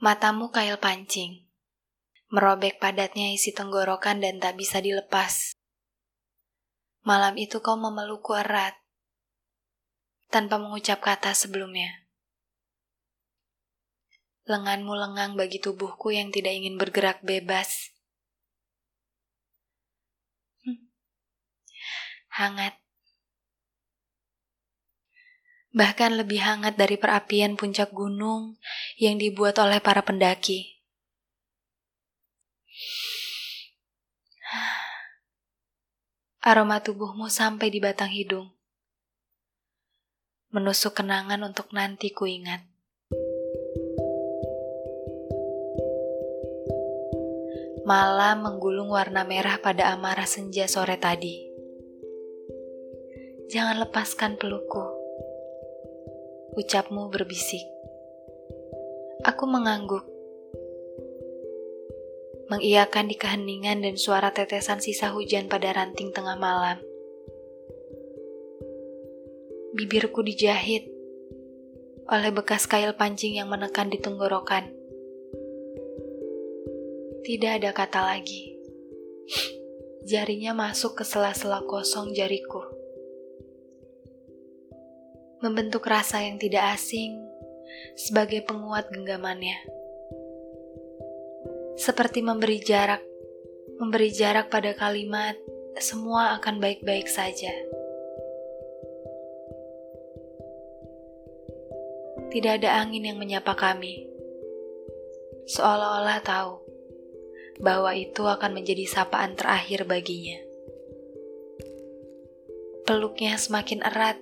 Matamu kail pancing, merobek padatnya isi tenggorokan dan tak bisa dilepas. Malam itu kau memelukku erat, tanpa mengucap kata sebelumnya. Lenganmu lengang bagi tubuhku yang tidak ingin bergerak bebas. Hmm. Hangat. Bahkan lebih hangat dari perapian puncak gunung yang dibuat oleh para pendaki. Aroma tubuhmu sampai di batang hidung. Menusuk kenangan untuk nanti ku ingat. Malam menggulung warna merah pada amarah senja sore tadi. Jangan lepaskan pelukku ucapmu berbisik. Aku mengangguk, mengiyakan di keheningan dan suara tetesan sisa hujan pada ranting tengah malam. Bibirku dijahit oleh bekas kail pancing yang menekan di tenggorokan. Tidak ada kata lagi. Jarinya masuk ke sela-sela kosong jariku membentuk rasa yang tidak asing sebagai penguat genggamannya. Seperti memberi jarak, memberi jarak pada kalimat, semua akan baik-baik saja. Tidak ada angin yang menyapa kami, seolah-olah tahu bahwa itu akan menjadi sapaan terakhir baginya. Peluknya semakin erat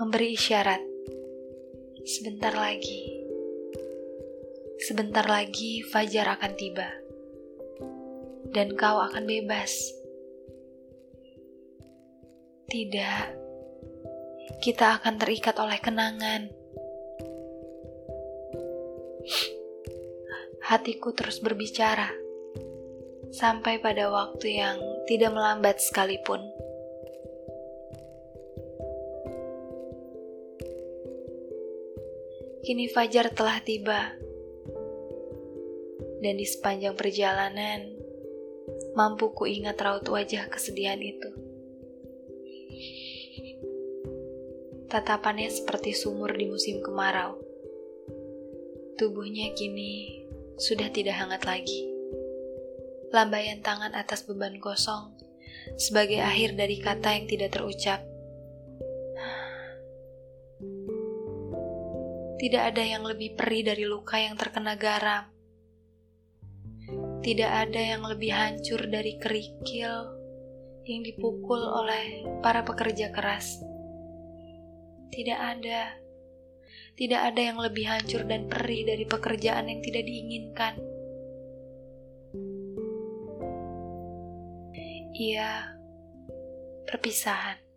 memberi isyarat. Sebentar lagi, sebentar lagi fajar akan tiba, dan kau akan bebas. Tidak, kita akan terikat oleh kenangan. Hatiku terus berbicara sampai pada waktu yang tidak melambat sekalipun. Kini fajar telah tiba, dan di sepanjang perjalanan mampu ku ingat raut wajah kesedihan itu. Tatapannya seperti sumur di musim kemarau. Tubuhnya kini sudah tidak hangat lagi. Lambaian tangan atas beban kosong sebagai akhir dari kata yang tidak terucap. Tidak ada yang lebih perih dari luka yang terkena garam. Tidak ada yang lebih hancur dari kerikil yang dipukul oleh para pekerja keras. Tidak ada. Tidak ada yang lebih hancur dan perih dari pekerjaan yang tidak diinginkan. Iya, perpisahan.